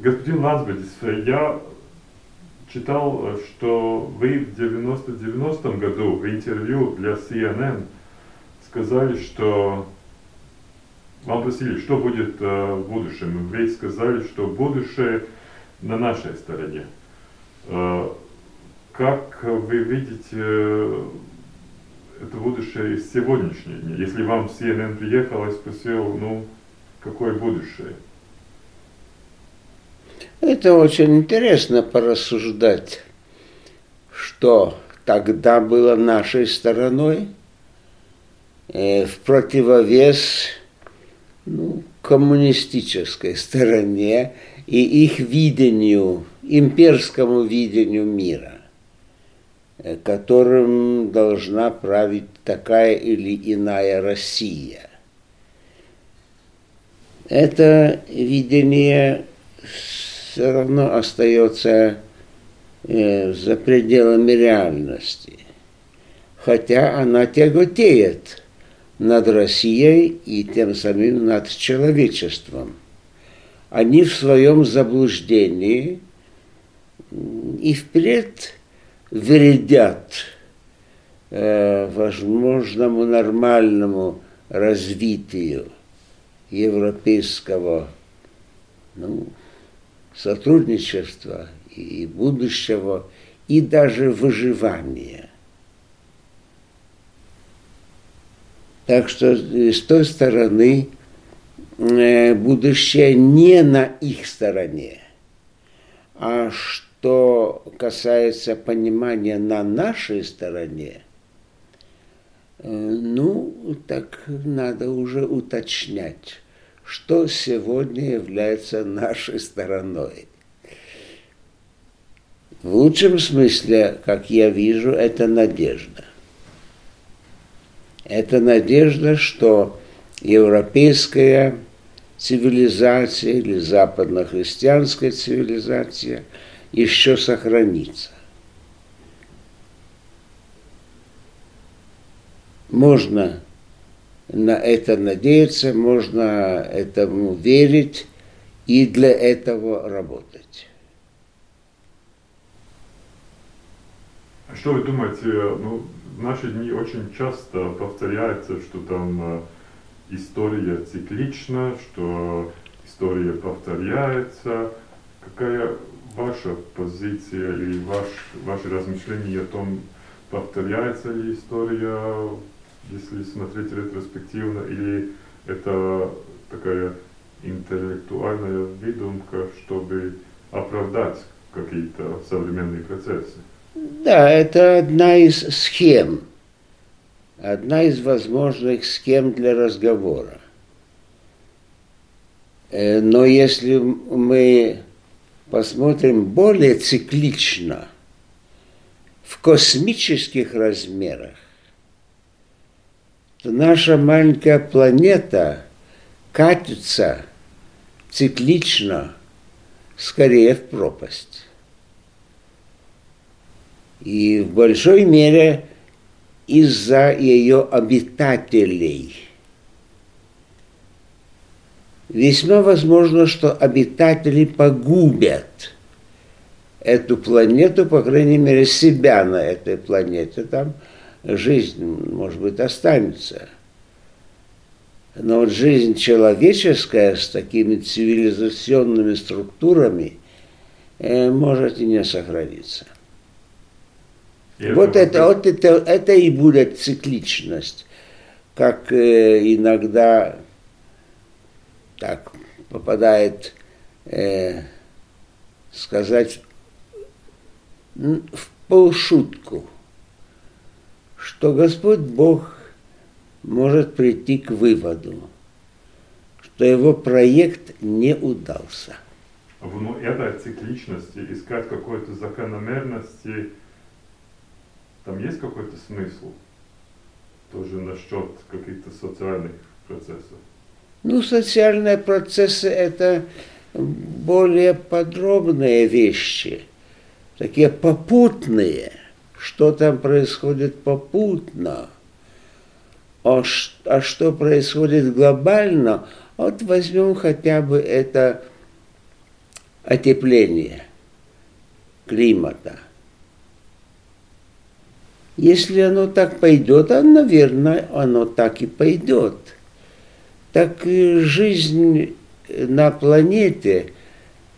господин Лансбедис, я читал, что вы в 90 году в интервью для CNN сказали, что вам спросили, что будет э, в будущем. Вы сказали, что будущее на нашей стороне. Э, как вы видите э, это будущее из сегодняшнего дня? Если вам CNN приехал и спросил, ну, какое будущее? Это очень интересно порассуждать, что тогда было нашей стороной, э, в противовес ну, коммунистической стороне и их видению, имперскому видению мира, э, которым должна править такая или иная Россия. Это видение все равно остается э, за пределами реальности. Хотя она тяготеет над Россией и тем самым над человечеством. Они в своем заблуждении и впредь вредят э, возможному нормальному развитию европейского ну, сотрудничества и будущего, и даже выживания. Так что с той стороны э, будущее не на их стороне. А что касается понимания на нашей стороне, э, ну, так надо уже уточнять что сегодня является нашей стороной. В лучшем смысле, как я вижу, это надежда. Это надежда, что европейская цивилизация или западно-христианская цивилизация еще сохранится. Можно на это надеяться, можно этому верить и для этого работать. А что вы думаете, ну, в наши дни очень часто повторяется, что там э, история циклична, что история повторяется. Какая ваша позиция или ваш, ваши размышления о том, повторяется ли история если смотреть ретроспективно, или это такая интеллектуальная выдумка, чтобы оправдать какие-то современные процессы? Да, это одна из схем, одна из возможных схем для разговора. Э, но если мы посмотрим более циклично, в космических размерах, наша маленькая планета катится циклично скорее в пропасть. И в большой мере из-за ее обитателей. Весьма возможно, что обитатели погубят эту планету, по крайней мере, себя на этой планете там – жизнь, может быть, останется. Но вот жизнь человеческая с такими цивилизационными структурами э, может и не сохраниться. И вот это, вот это, это и будет цикличность, как э, иногда так попадает э, сказать в полшутку – что Господь Бог может прийти к выводу, что его проект не удался. В ну, этой цикличности искать какой-то закономерности, там есть какой-то смысл? Тоже насчет каких-то социальных процессов. Ну, социальные процессы это более подробные вещи, такие попутные – что там происходит попутно, а, а что происходит глобально, вот возьмем хотя бы это отепления климата. Если оно так пойдет, а, наверное, оно так и пойдет. Так жизнь на планете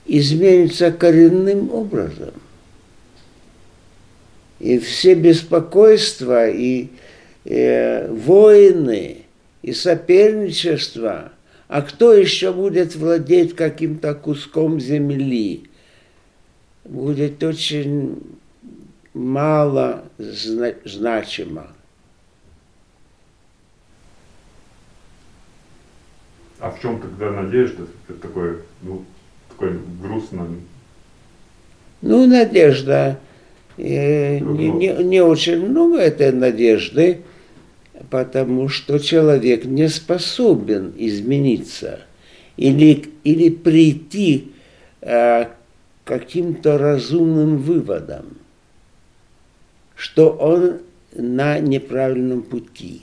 изменится коренным образом. И все беспокойства, и э, войны, и соперничество, а кто еще будет владеть каким-то куском земли, будет очень мало значимо. А в чем тогда надежда? Это такое, ну, такое грустно. Ну, надежда. Э, не, не, не очень много этой надежды, потому что человек не способен измениться или, или прийти э, к каким-то разумным выводам что он на неправильном пути.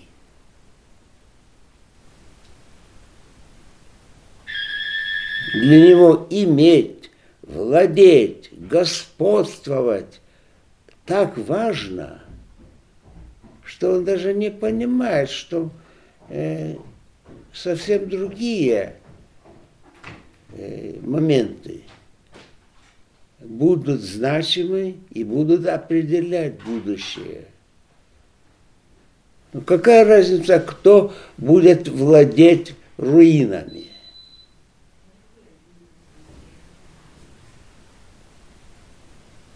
Для него иметь, владеть, господствовать так важно, что он даже не понимает, что э, совсем другие э, моменты будут значимы и будут определять будущее. Ну, какая разница, кто будет владеть руинами?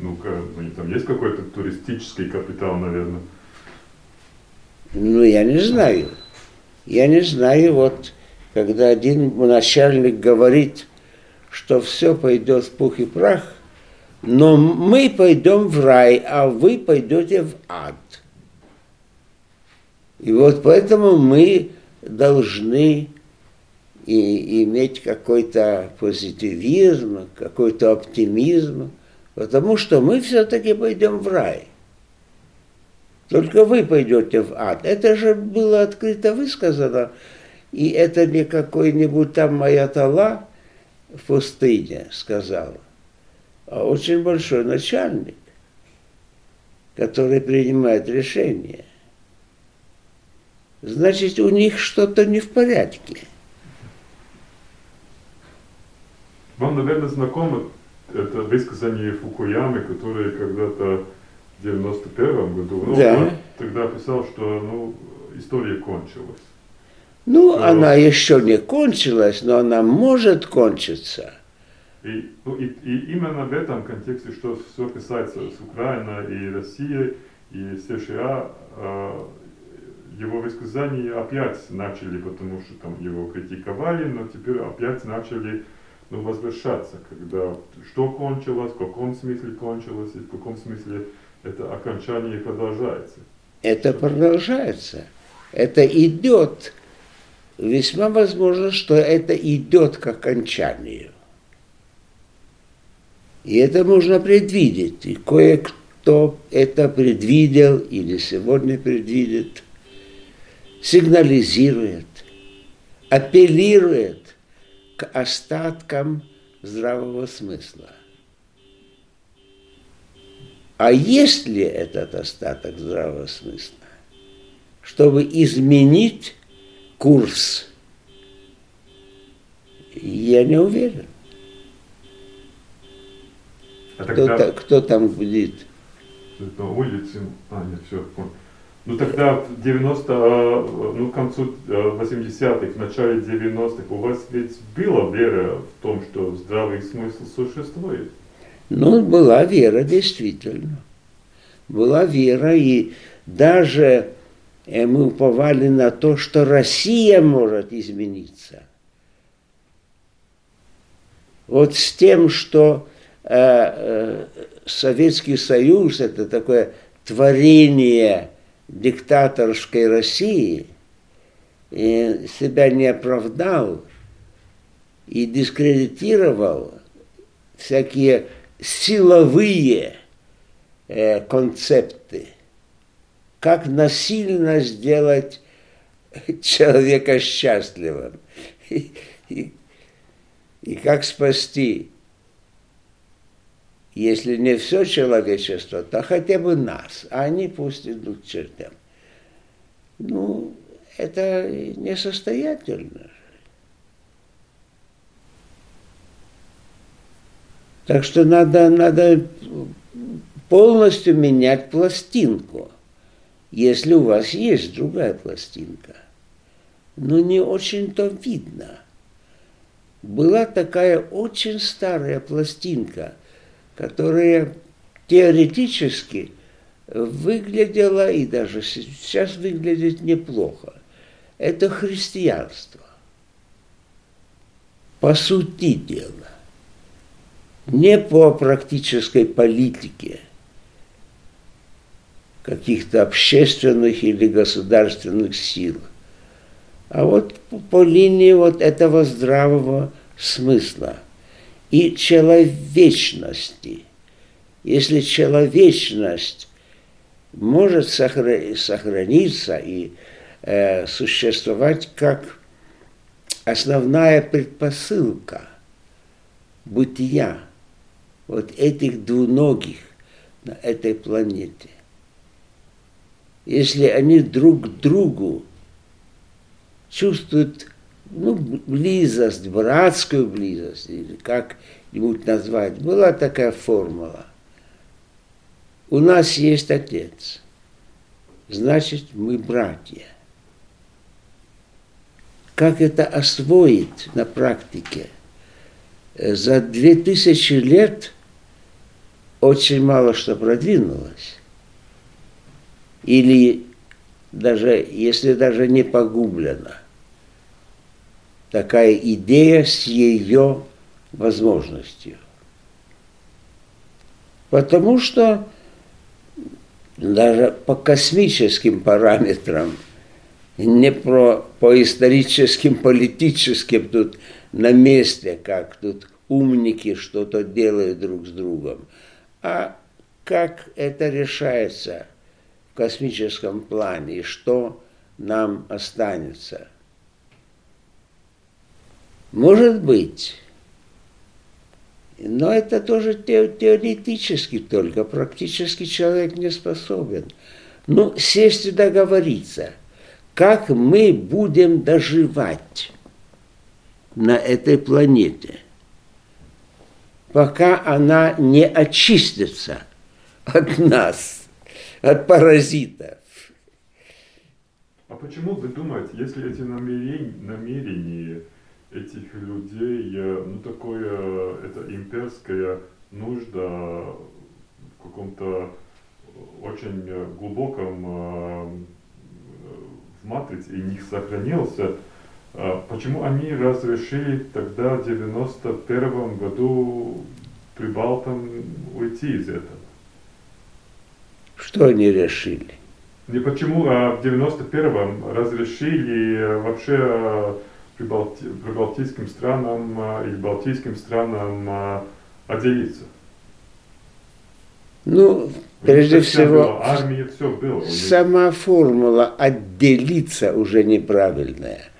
Ну-ка, там есть какой-то туристический капитал, наверное? Ну, я не знаю. Я не знаю, вот, когда один начальник говорит, что все пойдет в пух и прах, но мы пойдем в рай, а вы пойдете в ад. И вот поэтому мы должны и иметь какой-то позитивизм, какой-то оптимизм, потому что мы все-таки пойдем в рай. Только вы пойдете в ад. Это же было открыто высказано, и это не какой-нибудь там Маятала в пустыне сказал а очень большой начальник, который принимает решения. Значит, у них что-то не в порядке. Вам, наверное, знакомо это высказание Фукуямы, который когда-то в 91 году, ну, да. он тогда писал, что ну, история кончилась. Ну, что... она еще не кончилась, но она может кончиться. И, ну, и, и именно в этом контексте, что все касается с Украины и России и США, э, его высказания опять начали, потому что там его критиковали, но теперь опять начали ну, возвращаться, когда что кончилось, в каком смысле кончилось и в каком смысле это окончание продолжается. Это продолжается. Это идет. Весьма возможно, что это идет к окончанию. И это можно предвидеть. И кое-кто это предвидел или сегодня предвидит, сигнализирует, апеллирует к остаткам здравого смысла. А есть ли этот остаток здравого смысла, чтобы изменить курс? Я не уверен. А кто, тогда... кто там будет? На улице, а, нет, все, понял. Ну тогда в 90, а, ну к концу 80-х, а, в начале 90-х у вас ведь была вера в том, что здравый смысл существует? Ну, была вера, действительно. Была вера, и даже э, мы уповали на то, что Россия может измениться. Вот с тем, что Э, э, Советский Союз – это такое творение диктаторской России, и себя не оправдал и дискредитировал всякие силовые э, концепты, как насильно сделать человека счастливым? И, и, и как спасти если не все человечество, то хотя бы нас, а они пусть идут к чертям. Ну, это несостоятельно. Так что надо, надо полностью менять пластинку, если у вас есть другая пластинка. Но не очень-то видно. Была такая очень старая пластинка, которая теоретически выглядела и даже сейчас выглядит неплохо. Это христианство. По сути дела не по практической политике каких-то общественных или государственных сил, а вот по линии вот этого здравого смысла и человечности. Если человечность может сохраниться и э, существовать как основная предпосылка бытия – вот этих двуногих на этой планете. Если они друг к другу чувствуют ну, близость, братскую близость, или как-нибудь назвать, была такая формула. У нас есть отец, значит, мы братья. Как это освоить на практике? За две тысячи лет – очень мало что продвинулось. Или даже, если даже не погублено, такая идея с ее возможностью. Потому что даже по космическим параметрам, не про, по историческим, политическим тут на месте, как тут умники что-то делают друг с другом – а как это решается в космическом плане и что нам останется? Может быть, но это тоже теоретически только, практически человек не способен. Ну, сесть и договориться, как мы будем доживать на этой планете – пока она не очистится от нас, от паразитов. А почему вы думаете, если эти намерения, намерения этих людей, э, ну такое, это имперская нужда в каком-то очень глубоком э, в матрице и них сохранился, а почему они разрешили тогда в 91 году прибалтам уйти из этого? Что они решили? Не почему, а в 91-м разрешили э, вообще э, прибалти, прибалтийским странам э, или балтийским странам отделиться? Ну, прежде всего, было, армии все было. Сама формула отделиться уже неправильная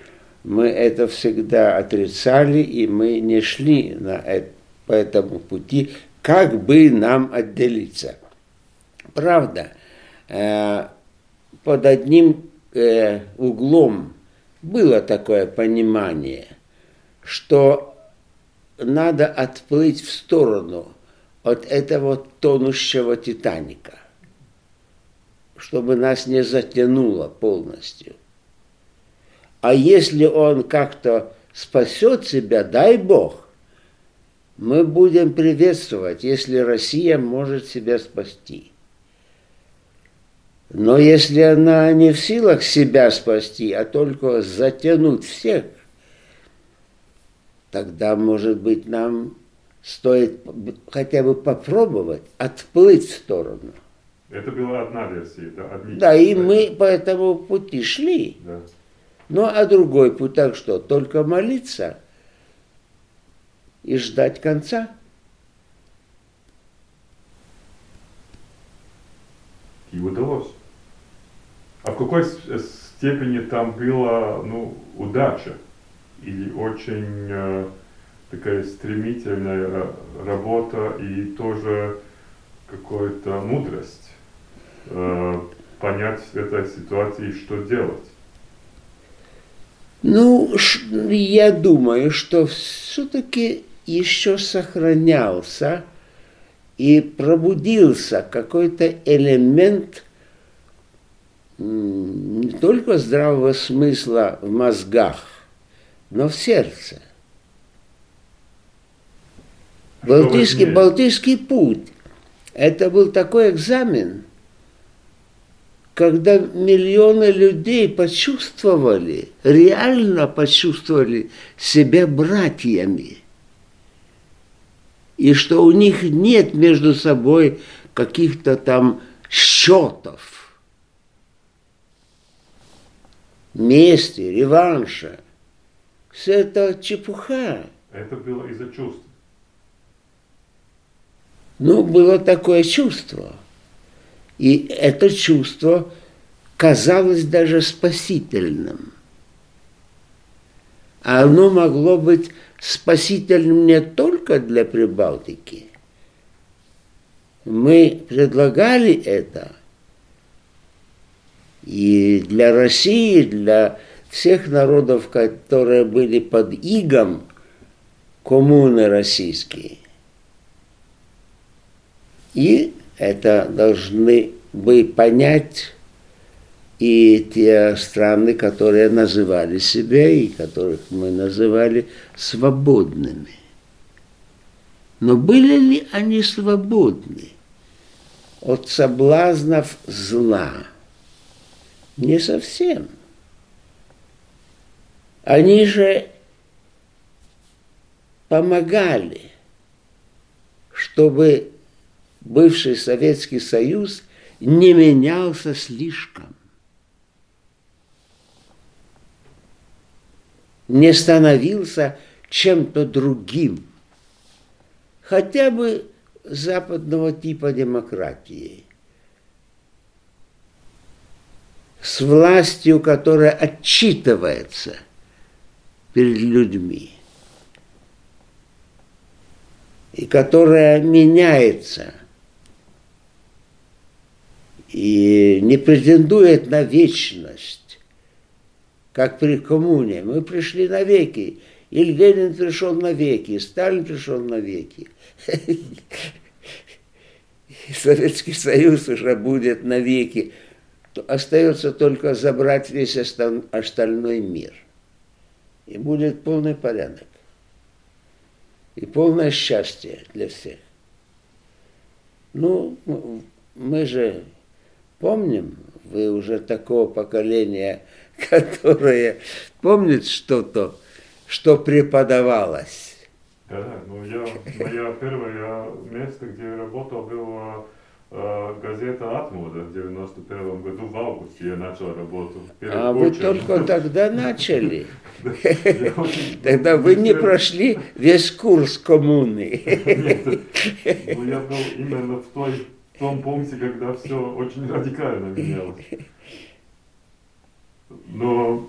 мы это всегда отрицали, и мы не шли на это, по этому пути, как бы нам отделиться. Правда, э, под одним э, углом было такое понимание, что надо отплыть в сторону от этого тонущего Титаника, чтобы нас не затянуло полностью. А если он как-то спасет себя, дай Бог, мы будем приветствовать, если Россия может себя спасти. Но если она не в силах себя спасти, а только затянуть всех, тогда, может быть, нам стоит хотя бы попробовать отплыть в сторону. Это была одна версия, да? Одни да, и мы по этому пути шли. Да. Ну а другой путь так что? Только молиться и ждать конца. И удалось. А в какой степени там была ну, удача? Или очень э, такая стремительная работа и тоже какая-то мудрость э, понять в этой ситуации, что делать. Ну, я думаю, что все-таки еще сохранялся и пробудился какой-то элемент не только здравого смысла в мозгах, но в сердце. Балтийский, Балтийский путь – это был такой экзамен, когда миллионы людей почувствовали, реально почувствовали себя братьями. И что у них нет между собой каких-то там счетов, мести, реванша. Все это чепуха. Это было из-за чувств. Ну, было такое чувство. И это чувство казалось даже спасительным. А оно могло быть спасительным не только для Прибалтики. Мы предлагали это и для России, для всех народов, которые были под игом коммуны российские. И это должны бы понять и те страны, которые называли себя и которых мы называли свободными. Но были ли они свободны от соблазнов зла? Не совсем. Они же помогали, чтобы бывший Советский Союз не менялся слишком. Не становился чем-то другим. Хотя бы западного типа демократии. С властью, которая отчитывается перед людьми и которая меняется – и не претендует на вечность, как при коммуне. Мы пришли на веки. И Ленин пришел на веки, и Сталин пришел на веки. Советский Союз уже будет на веки. Остается только забрать весь остальной мир. И будет полный порядок. И полное счастье для всех. Ну, мы же Помним, вы уже такого поколения, которое помнит что-то, что преподавалось. Да, ну я, моя первое место, где я работал, было газета «Атмода» в 91 году, в августе я начал работу. А вы только тогда начали? Тогда вы не прошли весь курс коммуны. Нет, ну я был именно в той том пункте, когда все очень радикально менялось. Но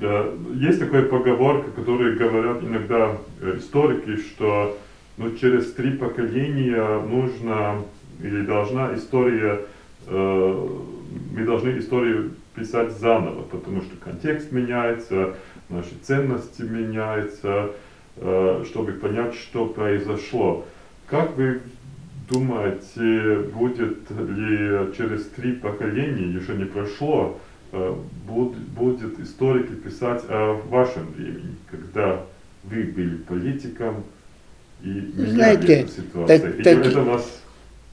э, есть такая поговорка, которую говорят иногда э, историки, что ну, через три поколения нужно или должна история, э, мы должны историю писать заново, потому что контекст меняется, наши ценности меняются, э, чтобы понять, что произошло. Как вы думаете, будет ли через три поколения, еще не прошло, э, будет историки писать о вашем времени, когда вы были политиком и Знаете, ситуацию? Так, так, это вас...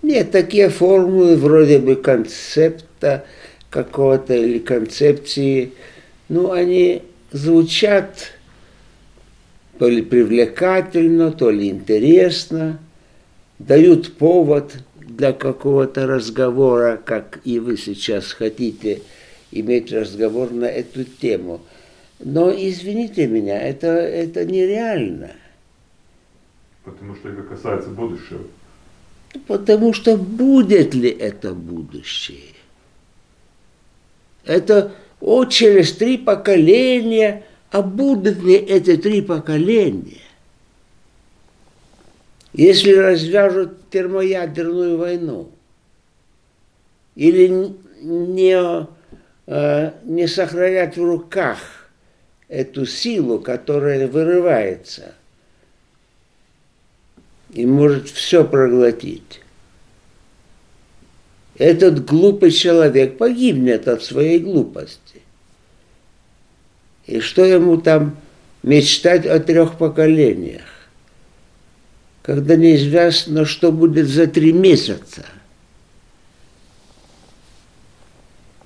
Нет, такие формулы вроде бы концепта какого-то или концепции, ну, они звучат то ли привлекательно, то ли интересно – дают повод для какого-то разговора, как и вы сейчас хотите иметь разговор на эту тему. Но извините меня, это, это нереально. Потому что это касается будущего. Потому что будет ли это будущее? Это о, через три поколения, а будут ли эти три поколения? Если развяжут термоядерную войну или не, э, не сохранят в руках эту силу, которая вырывается и может все проглотить, этот глупый человек погибнет от своей глупости. И что ему там мечтать о трех поколениях, когда неизвестно, что будет за три месяца.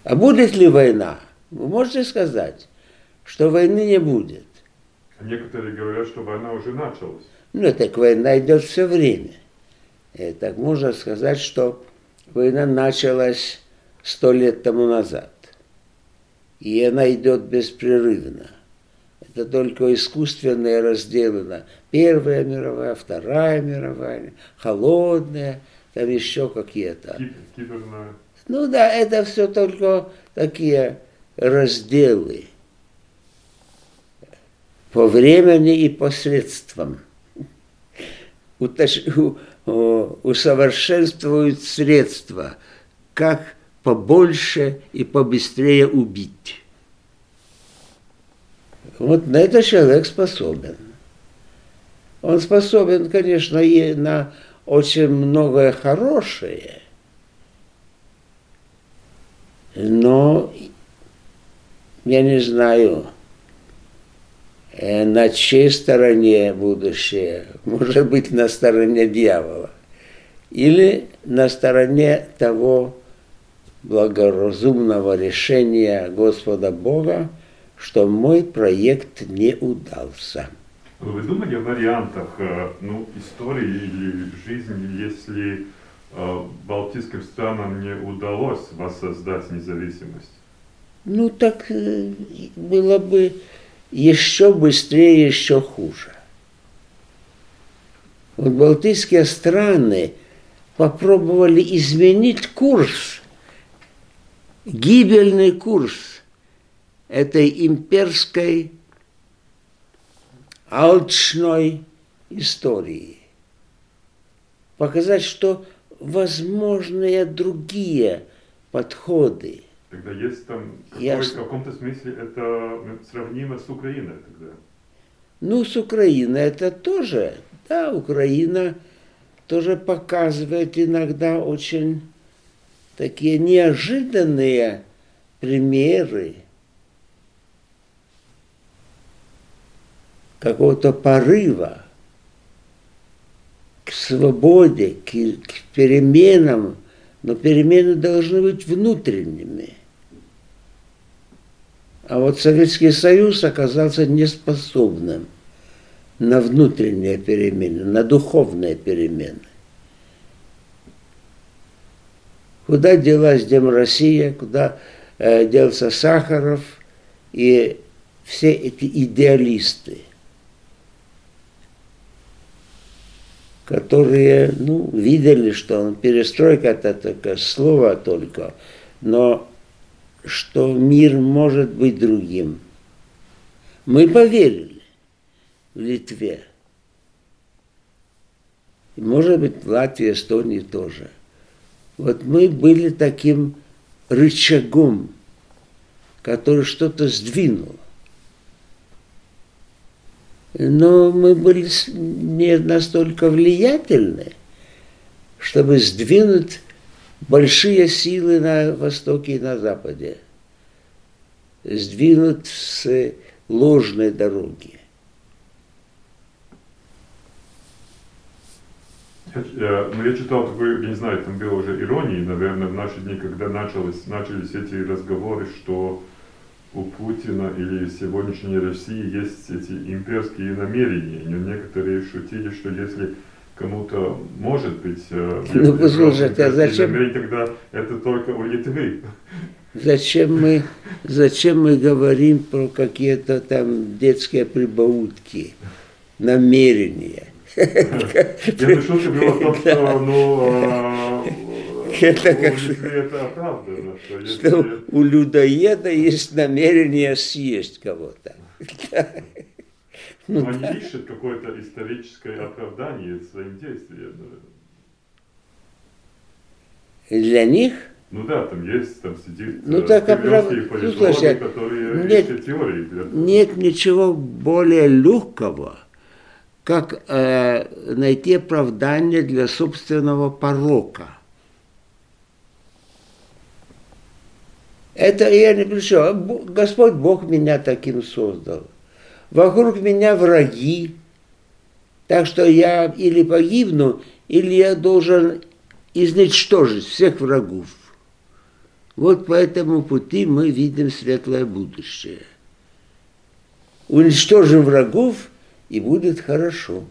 А будет ли война? Вы можете сказать, что войны не будет? Некоторые говорят, что война уже началась. Ну, так война идет все время. И так можно сказать, что война началась сто лет тому назад. И она идет беспрерывно. Это только искусственное разделено. Первая мировая, Вторая мировая, холодная, там еще какие-то. Киберная. Ну да, это все только такие разделы по времени и по средствам. Уточ... Усовершенствуют средства, как побольше и побыстрее убить. Вот на это человек способен. Он способен, конечно, и на очень многое хорошее, но я не знаю, на чьей стороне будущее. Может быть, на стороне дьявола. Или на стороне того благоразумного решения Господа Бога, что мой проект не удался. Вы думали о вариантах э, ну, истории или жизни, если э, балтийским странам не удалось воссоздать независимость? Ну так э, было бы еще быстрее, еще хуже. Вот балтийские страны попробовали изменить курс, гибельный курс этой имперской алчной истории. Показать, что возможны другие подходы. Тогда есть там, какой, в каком-то смысле это сравнимо с Украиной тогда? Ну, с Украиной это тоже, да, Украина тоже показывает иногда очень такие неожиданные примеры какого-то порыва к свободе, к, к переменам, но перемены должны быть внутренними. А вот Советский Союз оказался неспособным на внутренние перемены, на духовные перемены. Куда делась Дем Россия, куда э, делся Сахаров и все эти идеалисты – которые ну, видели, что он, перестройка это такое слово только, но что мир может быть другим. Мы поверили в Литве. И, может быть, в Латвии, Эстонии тоже. Вот мы были таким рычагом, который что-то сдвинул но мы были не настолько влиятельны, чтобы сдвинуть большие силы на Востоке и на Западе, сдвинуть с ложной дороги. Я, ну, я читал такой, я не знаю, там было уже иронии, наверное, в наши дни, когда начались, начались эти разговоры, что у Путина или сегодняшней России есть эти имперские намерения. Некоторые шутили, что если кому-то может быть э, ну, послушайте, а зачем... намерения, тогда это только у Литвы. Зачем мы, зачем мы говорим про какие-то там детские прибаутки, намерения? Я нашел, что было в том, что ну, это как это оправдано, что, если... что у людоеда есть намерение съесть кого-то. Ну, Но да. они ищут какое-то историческое оправдание своим действиям. Для них ну да, там есть, там сидит ну, так, оправ... ну, слушай, которые нет, ищут теории. Для... Нет ничего более легкого, как э, найти оправдание для собственного порока. Это я не пришел. Господь Бог меня таким создал. Вокруг меня враги. Так что я или погибну, или я должен изничтожить всех врагов. Вот по этому пути мы видим светлое будущее. Уничтожим врагов, и будет хорошо.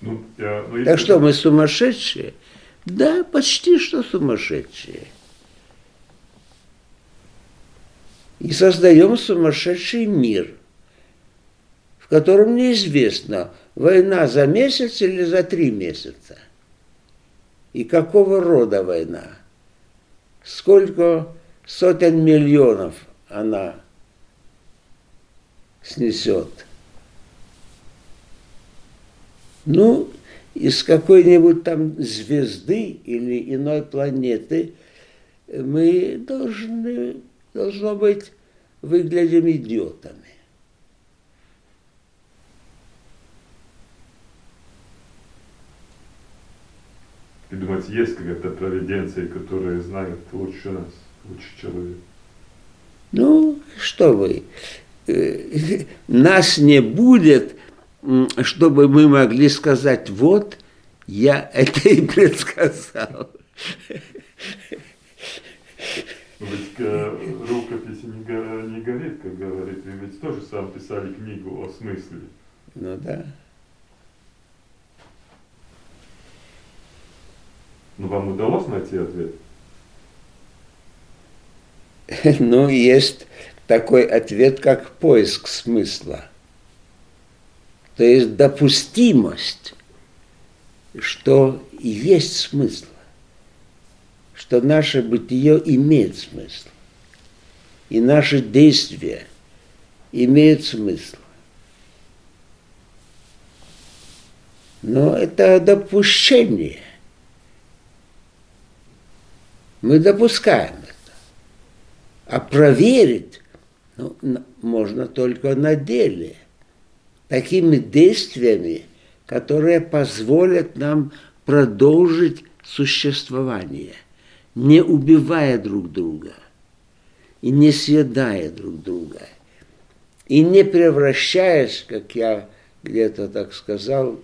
Ну, я, ну, так что, мы сумасшедшие? Да, почти что сумасшедшие. И создаем сумасшедший мир, в котором неизвестно, война за месяц или за три месяца. И какого рода война – сколько сотен миллионов она снесет. Ну, из какой-нибудь там звезды или иной планеты мы должны, должно быть, выглядим идиотами. И думаете, есть какая-то провиденция, которая знает лучше нас, лучше человека? Ну, что вы, э, нас не будет, чтобы мы могли сказать, вот, я это и предсказал. Ведь э, рукопись не, не горит, как говорит, вы ведь тоже сам писали книгу о смысле. Ну да. Но вам удалось найти ответ? Ну, есть такой ответ, как поиск смысла. То есть допустимость, что есть смысл, что наше бытие имеет смысл, и наши действия имеют смысл. Но это допущение – мы допускаем это. А проверить ну, можно только на деле. Такими действиями, которые позволят нам продолжить существование, не убивая друг друга и не съедая друг друга, и не превращаясь, как я где-то так сказал,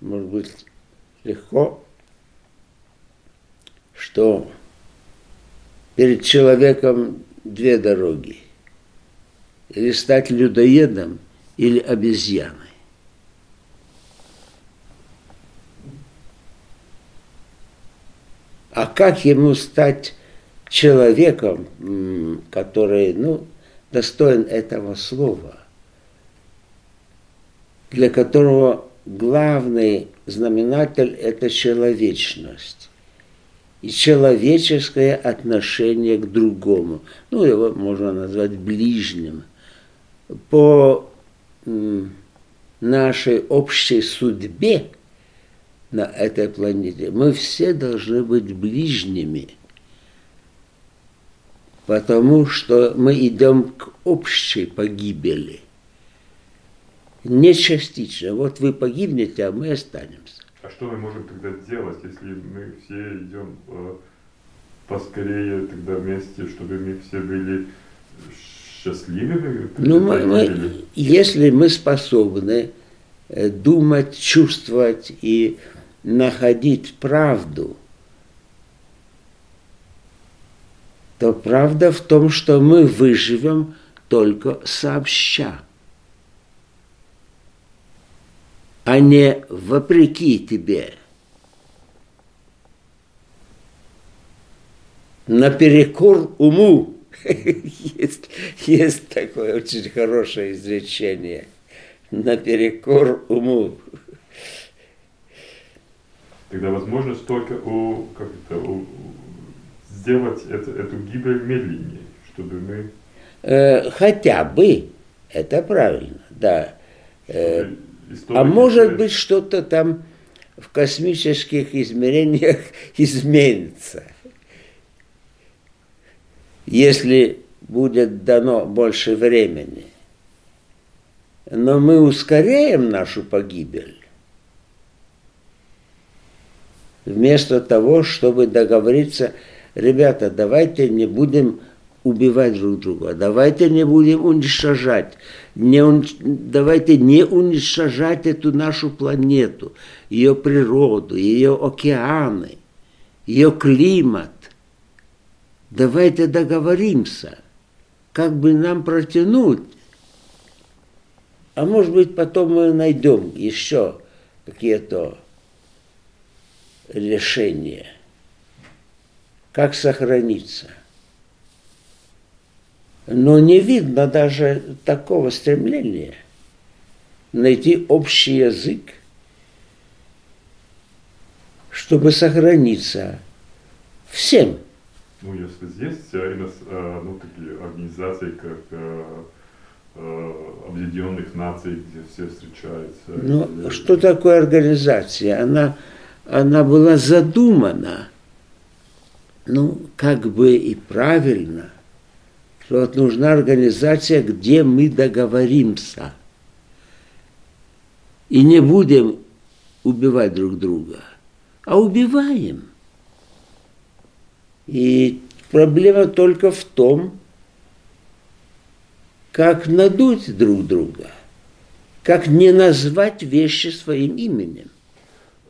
может быть, легко, что перед человеком две дороги. Или стать людоедом, или обезьяной. А как ему стать человеком, который, ну, достоин этого слова, для которого главный знаменатель – это человечность и человеческое отношение к другому. Ну, его можно назвать ближним. По нашей общей судьбе на этой планете мы все должны быть ближними, потому что мы идем к общей погибели. Не частично. Вот вы погибнете, а мы останемся. А что мы можем тогда делать, если мы все идем э, поскорее тогда вместе, чтобы мы все были счастливыми? Ну, мы, мы, если мы способны э, думать, чувствовать и находить правду, то правда в том, что мы выживем только сообща. а не вопреки тебе. Наперекор уму. есть, есть такое очень хорошее изречение. Наперекор уму. Тогда возможно столько у, как это, у, сделать это, эту гибель медленнее, чтобы мы... Э, хотя бы, это правильно, Да. Э, а может быть что-то там в космических измерениях изменится. Если будет дано больше времени. Но мы ускоряем нашу погибель. Вместо того, чтобы договориться, ребята, давайте не будем убивать друг друга, давайте не будем уничтожать, не, давайте не уничтожать эту нашу планету, ее природу, ее океаны, ее климат. Давайте договоримся, как бы нам протянуть. А может быть, потом мы найдем еще какие-то решения. Как сохраниться. Но не видно даже такого стремления найти общий язык, чтобы сохраниться всем. Ну, если здесь э, ну, такие организации, как э, э, Объединенных Наций, где все встречаются. Ну, или... что такое организация? Она, она была задумана, ну, как бы и правильно, что вот нужна организация, где мы договоримся. И не будем убивать друг друга, а убиваем – и проблема только в том, как надуть друг друга, как не назвать вещи своим именем.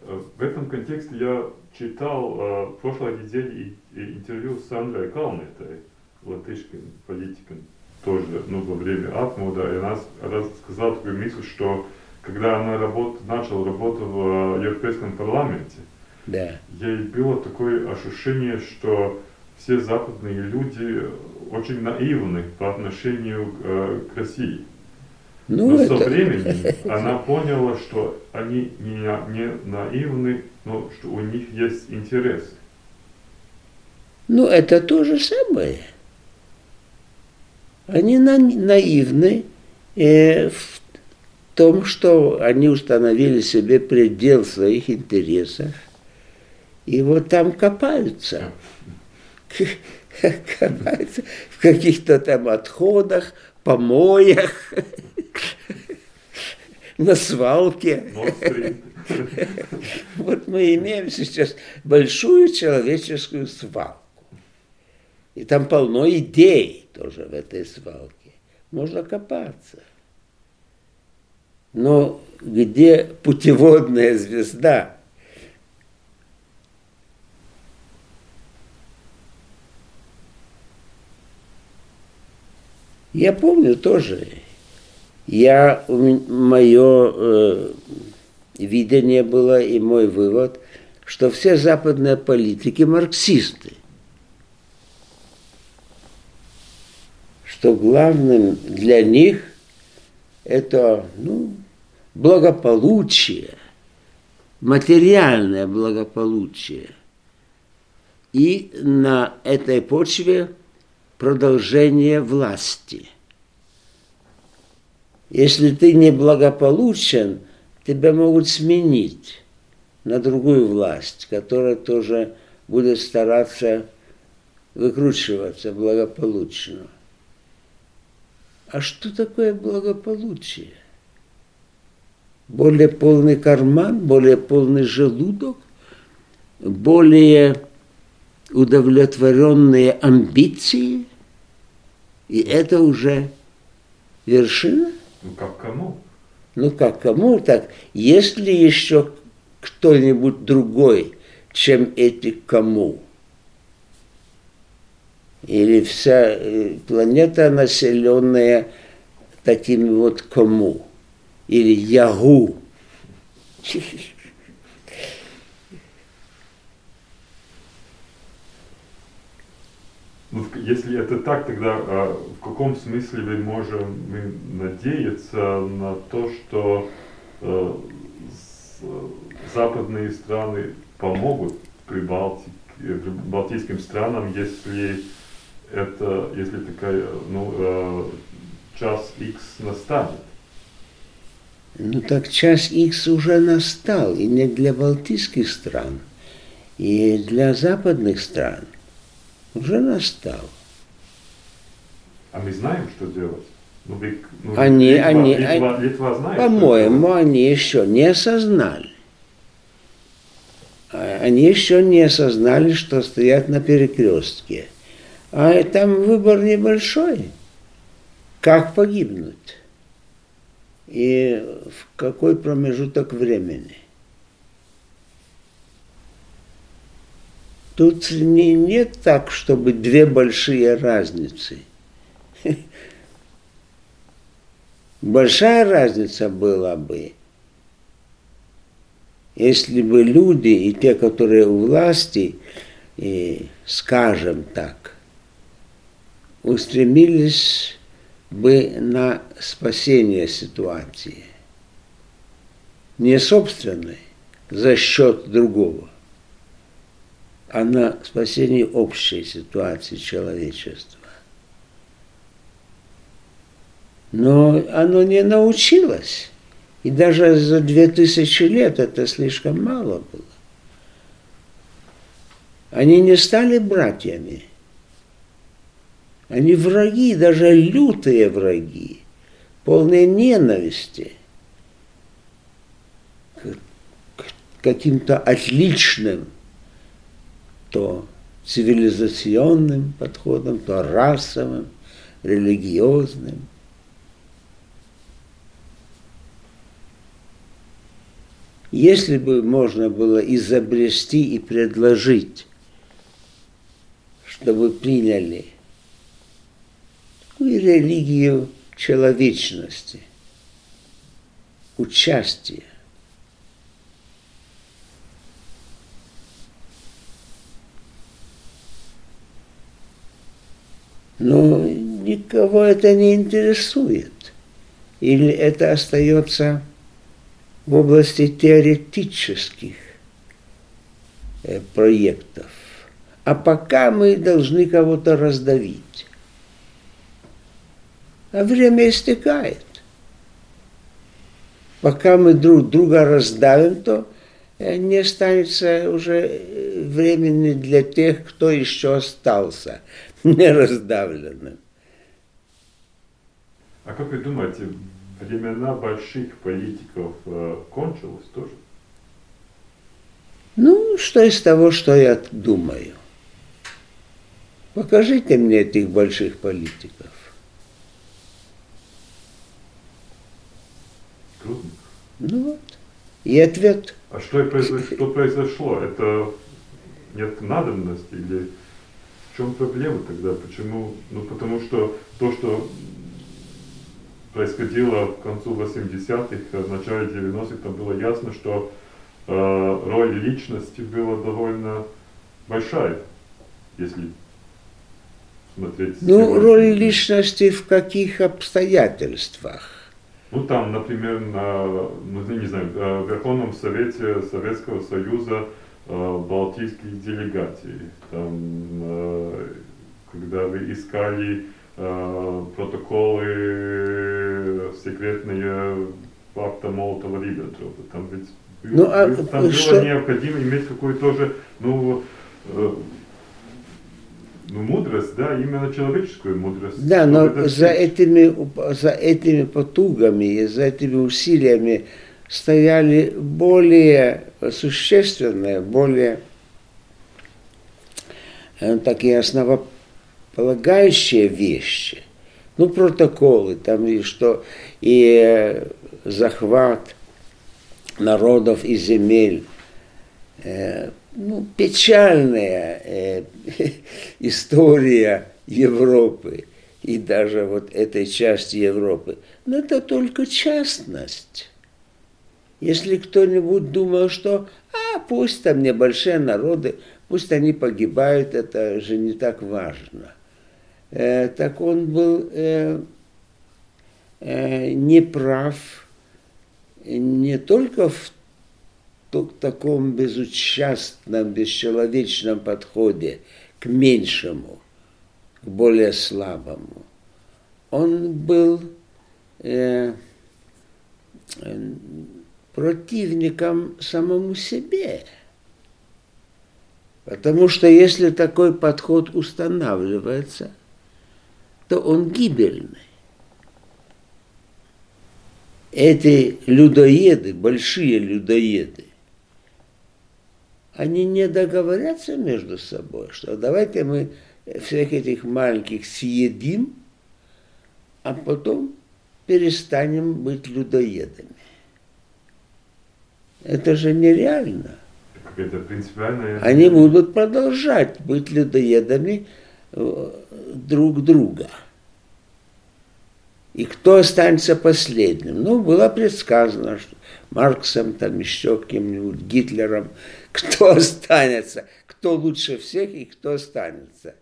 В этом контексте я читал э, в прошлой неделе интервью с Андрой Калнетой, латышским политиком, тоже ну, во время Атмода, и она, она сказала такую мысль, что когда она работ, начала работу в Европейском парламенте, да. Ей было такое ощущение, что все западные люди очень наивны по отношению э, к России. Ну, но это... со временем она поняла, что они не, не наивны, но что у них есть интерес. Ну, это то же самое. Они на, наивны э, в том, что они установили себе предел своих интересов и вот там копаются. Копаются в каких-то там отходах, помоях, на свалке. Вот мы имеем сейчас большую человеческую свалку. И там полно идей тоже в этой свалке. Можно копаться. Но где путеводная звезда? Я помню тоже. Я, мое э, видение было и мой вывод, что все западные политики марксисты. Что главным для них это ну, благополучие, материальное благополучие. И на этой почве продолжение власти. Если ты неблагополучен, тебя могут сменить на другую власть, которая тоже будет стараться выкручиваться благополучно. А что такое благополучие? Более полный карман, более полный желудок, более удовлетворенные амбиции, и это уже вершина. Ну как кому? Ну как кому? Так, если еще кто-нибудь другой, чем эти кому, или вся э, планета, населенная такими вот кому, или ягу, Ну, если это так, тогда а, в каком смысле мы можем мы надеяться на то, что э, западные страны помогут Прибалтике, э, балтийским странам, если это, если такая, ну, э, час X настанет? Ну так час X уже настал, и не для балтийских стран, и для западных стран. Уже настал. А мы знаем, что делать? Ну, вы, ну, Они- Литва, они- Литва, они- Литва знает, По-моему, они еще не осознали. А Они еще не осознали, что стоят на перекрестке. А там выбор небольшой. Как погибнуть? И в какой промежуток времени? Тут не, нет так, чтобы две большие разницы. Большая разница была бы, если бы люди и те, которые у власти, и, скажем так, устремились бы на спасение ситуации. Не собственной, за счет другого, а на спасение общей ситуации человечества. Но оно не научилось. И даже за две тысячи лет это слишком мало было. Они не стали братьями. Они враги, даже лютые враги, полные ненависти к каким-то отличным, то цивилизационным подходом, то расовым, религиозным. Если бы можно было изобрести и предложить, чтобы приняли такую религию человечности, участия, но никого это не интересует. Или это остается в области теоретических э, проектов. А пока мы должны кого-то раздавить. А время истекает. Пока мы друг друга раздавим, то э, не останется уже э, времени для тех, кто еще остался не раздавленным. А как вы думаете, времена больших политиков э, кончилось тоже? Ну, что из того, что я думаю? Покажите мне этих больших политиков. Трудно. Ну вот. И ответ. А что, произошло, что произошло? Это нет надобности или чем проблема тогда? Почему? Ну, потому что то, что происходило в концу 80-х, в начале 90-х, там было ясно, что э, роль личности была довольно большая, если смотреть... Ну, роль личности в каких обстоятельствах? Ну, там, например, на, ну, не знаю, э, в Верховном Совете Советского Союза балтийских делегаций, там, э, когда вы искали э, протоколы секретные пакта Молотова-Риббентропа, там ведь был- Ну, а там было что- необходимо иметь какую-то тоже, ну, э, ну, мудрость, да, именно человеческую мудрость. Да, но за этими, за этими потугами за этими усилиями стояли более существенные, более э, такие основополагающие вещи. Ну, протоколы, там и что, и э, захват народов и земель, э, ну, печальная история Европы и даже вот этой части Европы. Но это только частность. Если кто-нибудь думал, что а, пусть там небольшие народы, пусть они погибают, это же не так важно. Э, так он был э, э, неправ не только в таком безучастном, бесчеловечном подходе к меньшему, к более слабому. Он был э, э, противником самому себе. Потому что если такой подход устанавливается, то он гибельный. Эти людоеды, большие людоеды, они не договорятся между собой, что давайте мы всех этих маленьких съедим, а потом перестанем быть людоедами. Это же нереально. Это принципиальная... Они будут продолжать быть людоедами э, друг друга. И кто останется последним? Ну, было предсказано, что Марксом, там еще кем-нибудь, Гитлером, кто останется, кто лучше всех и кто останется.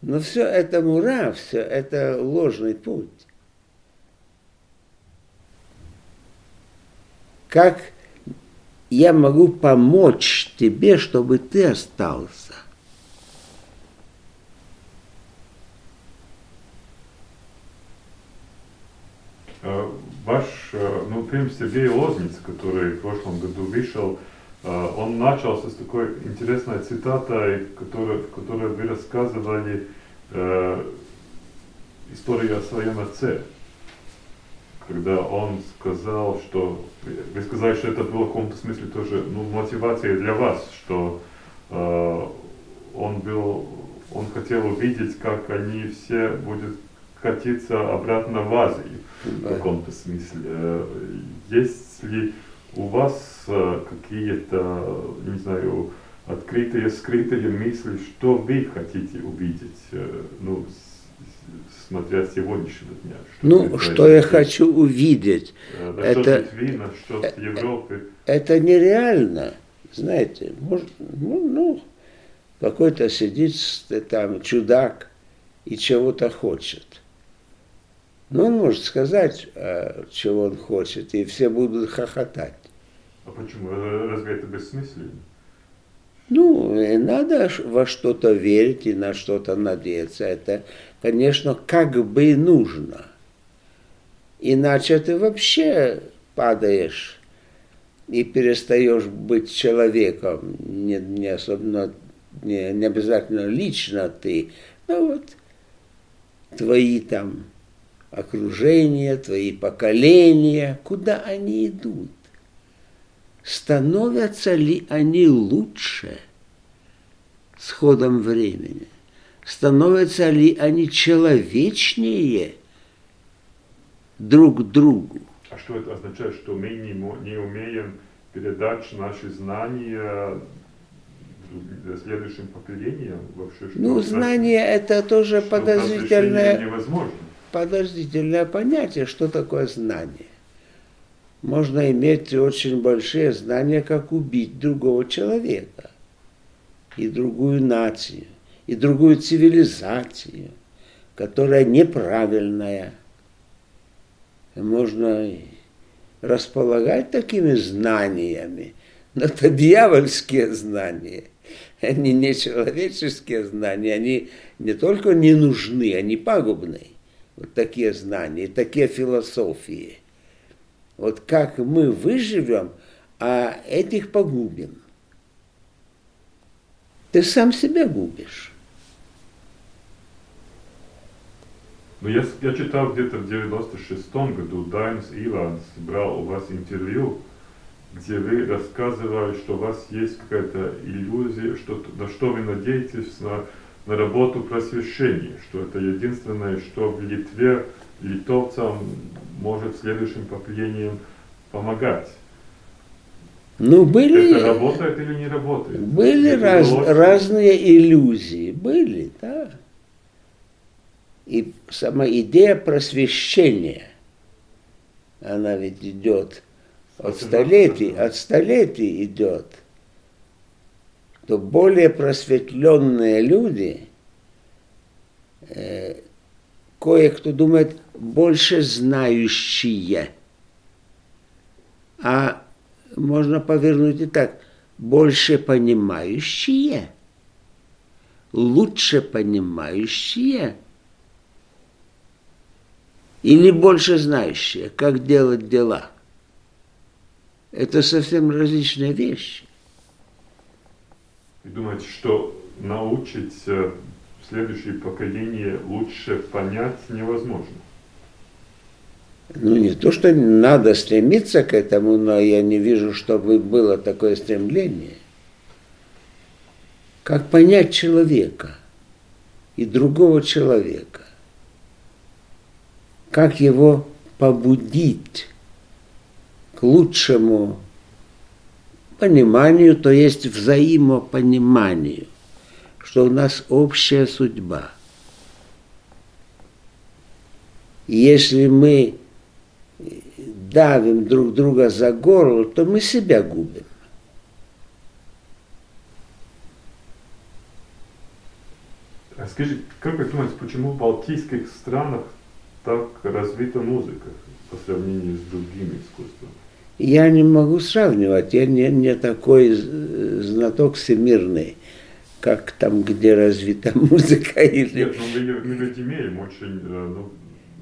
Но все это мура, все это ложный путь. Как я могу помочь тебе, чтобы ты остался? А, ваш, э, ну, фильм Сергей Лозниц, который в прошлом году вышел, э, он начался с такой интересной цитатой, которая, в которой вы рассказывали э, историю о своем отце когда он сказал, что вы сказали, что это было в каком-то смысле тоже ну, мотивацией для вас, что э, он был, он хотел увидеть, как они все будут катиться обратно в Азию да. в каком-то смысле. Есть ли у вас э, какие-то, не знаю, открытые, скрытые мысли, что вы хотите увидеть э, ну, смотря с сегодняшнего дня. Что ну, что я хочу увидеть. Да, это, что видно, что с Европы. Это нереально, знаете. Может, ну, ну, какой-то сидит там чудак и чего-то хочет. Ну, он может сказать, чего он хочет, и все будут хохотать. А почему? Разве это бессмысленно? Ну, надо во что-то верить и на что-то надеяться. Это, конечно, как бы нужно. Иначе ты вообще падаешь и перестаешь быть человеком. Не, не особенно, не, не обязательно лично ты. Ну вот, твои там окружения, твои поколения, куда они идут становятся ли они лучше с ходом времени? Становятся ли они человечнее друг другу? А что это означает, что мы не, не умеем передать наши знания следующим поколениям вообще? Что ну, знание это тоже подозрительное, подозрительное понятие, что такое знание можно иметь очень большие знания, как убить другого человека, и другую нацию, и другую цивилизацию, которая неправильная. Можно располагать такими знаниями, но это дьявольские знания. Они не человеческие знания, они не только не нужны, они пагубны. Вот такие знания, такие философии – вот как мы выживем, а этих погубим. Ты сам себя губишь. Ну, я, я читал где-то в 96-м году, Даймс Иванс брал у вас интервью, где вы рассказывали, что у вас есть какая-то иллюзия, что, на что вы надеетесь, на, на работу просвещения, что это единственное, что в Литве литовцам может следующим поколениям помогать. Ну, были... Это работает или не работает? Были раз, разные иллюзии, были, да. И сама идея просвещения, она ведь идет от столетий, от столетий идет. То более просветленные люди, э, кое-кто думает, больше знающие. А можно повернуть и так, больше понимающие, лучше понимающие или больше знающие, как делать дела. Это совсем различные вещи. И думаете, что научить э, следующее поколение лучше понять невозможно? Ну, не то, что надо стремиться к этому, но я не вижу, чтобы было такое стремление. Как понять человека и другого человека? Как его побудить к лучшему пониманию, то есть взаимопониманию, что у нас общая судьба. Если мы давим друг друга за горло, то мы себя губим. А скажи, как вы думаете, почему в балтийских странах так развита музыка по сравнению с другими искусствами? Я не могу сравнивать, я не, не такой знаток всемирный, как там, где развита музыка. Или... Нет, ну мы, мы ведь имеем очень, э, ну,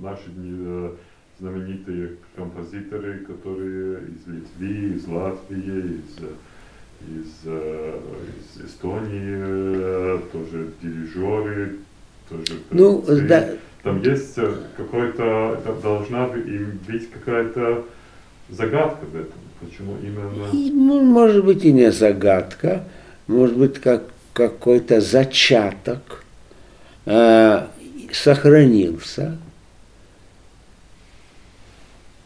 наши э, знаменитые композиторы, которые из Литвы, из Латвии, из, из, э, из Эстонии, тоже дирижеры, тоже... Ну, да. Там есть какой-то, должна быть какая-то загадка в этом. Почему именно... И, ну, может быть и не загадка, может быть как какой-то зачаток э, сохранился.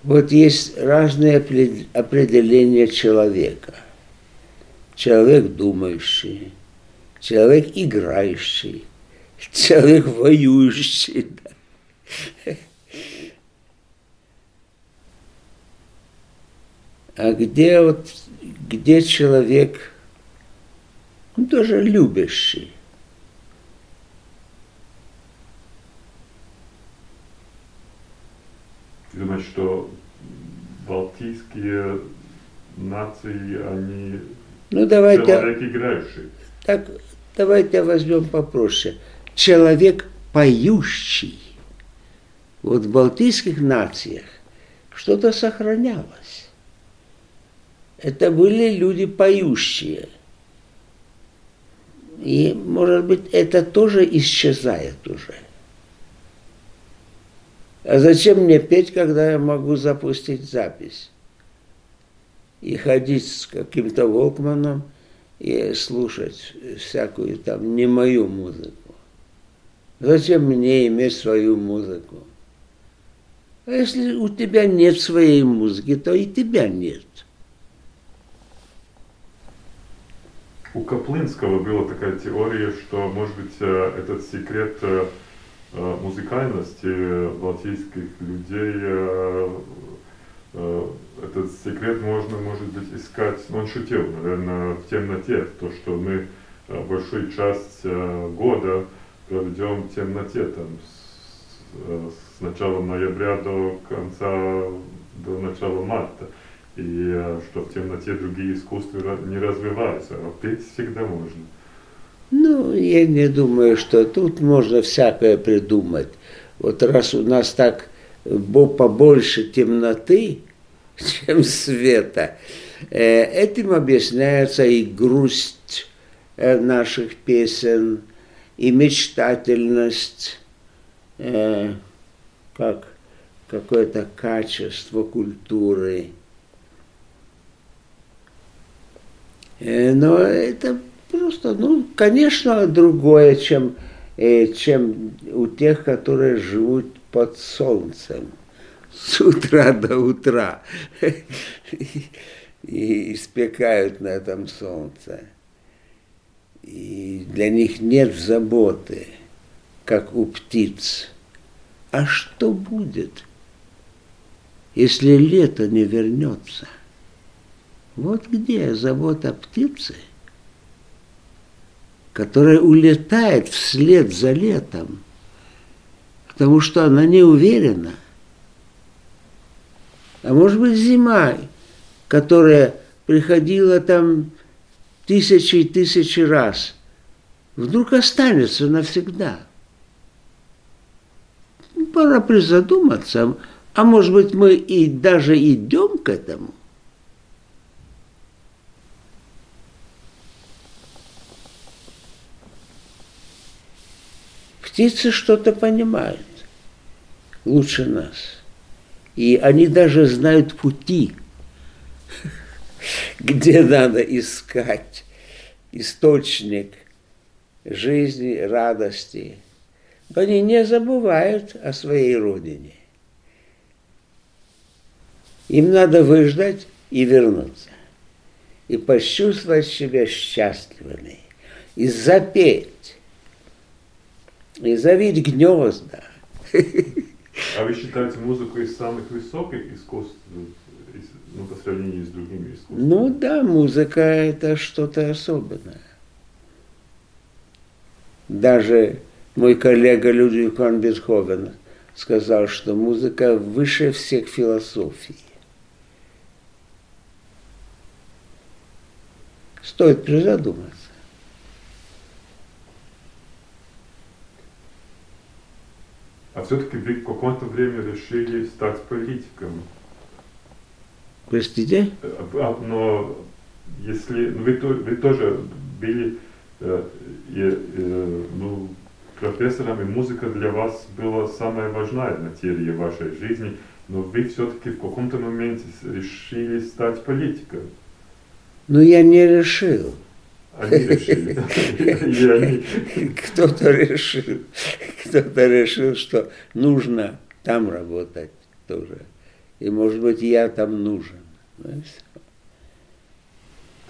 Вот есть разные определения человека. Человек думающий, человек играющий, человек воюющий. А где вот, где человек, ну, тоже любящий? Ты думаешь, что балтийские нации, они ну, давайте, человек играющий? Так, давайте возьмем попроще. Человек поющий. Вот в балтийских нациях что-то сохранялось это были люди поющие. И, может быть, это тоже исчезает уже. А зачем мне петь, когда я могу запустить запись? И ходить с каким-то волкманом и слушать всякую там не мою музыку. Зачем мне иметь свою музыку? А если у тебя нет своей музыки, то и тебя нет. У Каплинского была такая теория, что, может быть, э, этот секрет э, э, музыкальности балтийских людей, этот секрет можно, может быть, искать, он шутил, наверное, в темноте, то, что мы большую часть года проведем в темноте, там, с, с начала ноября до конца, до начала марта и э, что в темноте другие искусства не развиваются, а петь всегда можно. Ну, я не думаю, что тут можно всякое придумать. Вот раз у нас так побольше темноты, чем света, э, этим объясняется и грусть э, наших песен, и мечтательность, как какое-то качество культуры – Э, но это просто, ну, конечно, другое, чем, э, чем у тех, которые живут под солнцем с утра до утра и испекают на этом солнце. И для них нет заботы, как у птиц. А что будет, если лето не вернется? Вот где забота птицы, которая улетает вслед за летом, потому что она не уверена. А может быть зима, которая приходила там тысячи и тысячи раз, вдруг останется навсегда. Пора призадуматься, а может быть мы и даже идем к этому. Птицы что-то понимают лучше нас. И они даже знают пути, где надо искать источник жизни, радости. Они не забывают о своей родине. Им надо выждать и вернуться. И почувствовать себя счастливыми. И запеть. И завить гнезда. А вы считаете музыку из самых высоких искусств, ну, по сравнению с другими искусствами? Ну да, музыка это что-то особенное. Даже мой коллега Людвиг ван Бетховен сказал, что музыка выше всех философий. Стоит призадуматься. А все-таки в каком-то время решили стать политиком. Простите? А, но если ну, вы, вы тоже были э, э, ну, профессором, и музыка для вас была самая важная материя вашей жизни, но вы все-таки в каком-то моменте решили стать политиком. Ну, я не решил. Они решили. Кто-то решил. Кто-то решил, что нужно там работать тоже. И, может быть, я там нужен. В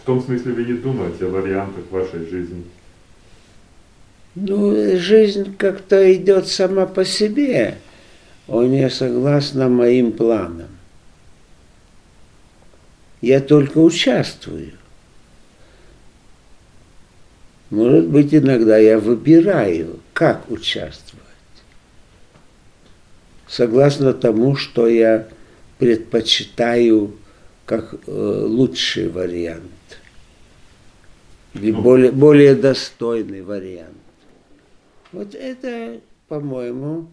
том смысле вы не думаете о вариантах вашей жизни? Ну, жизнь как-то идет сама по себе. Он не согласна моим планам. Я только участвую. Может быть, иногда я выбираю, как участвовать. Согласно тому, что я предпочитаю как э, лучший вариант. Или ну, более, более достойный вариант. Вот это, по-моему,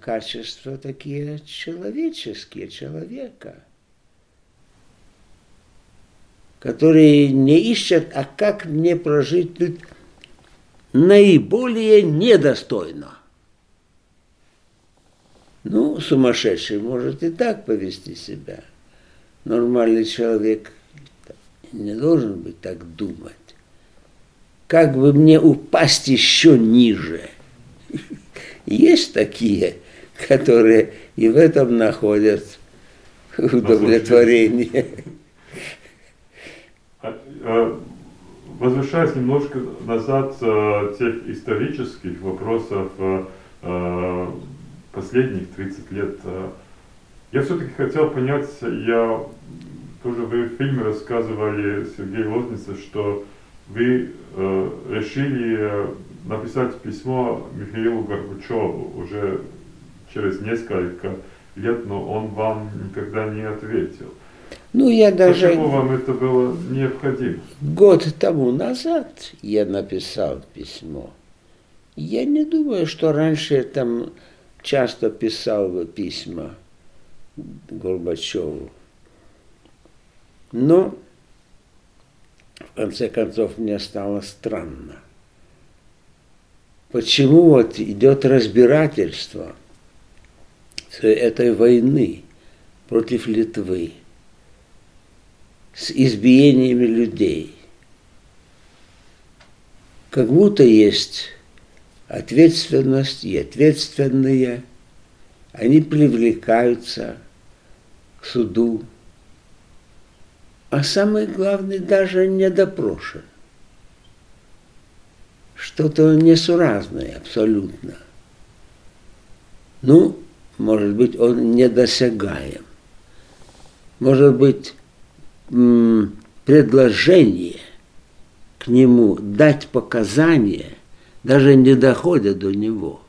качества такие человеческие, человека – которые не ищут, а как мне прожить тут наиболее недостойно. Ну, сумасшедший может и так повести себя. Нормальный человек не должен быть так думать. Как бы мне упасть еще ниже? Есть такие, которые и в этом находят удовлетворение. Э, возвращаясь немножко назад э, тех исторических вопросов э, последних 30 лет, я все-таки хотел понять, я тоже вы в фильме рассказывали, Сергей Лозница, что вы э, решили написать письмо Михаилу Горбачеву уже через несколько лет, но он вам никогда не ответил. Ну, я даже... Почему вам это было необходимо? Год тому назад я написал письмо. Я не думаю, что раньше я там часто писал письма Горбачеву. Но, в конце концов, мне стало странно. Почему вот идет разбирательство этой войны против Литвы? с избиениями людей. Как будто есть ответственность и ответственные, они привлекаются к суду, а самый главный даже не допрошен. Что-то несуразное абсолютно. Ну, может быть, он недосягаем. Может быть, предложение к нему дать показания даже не доходят до него.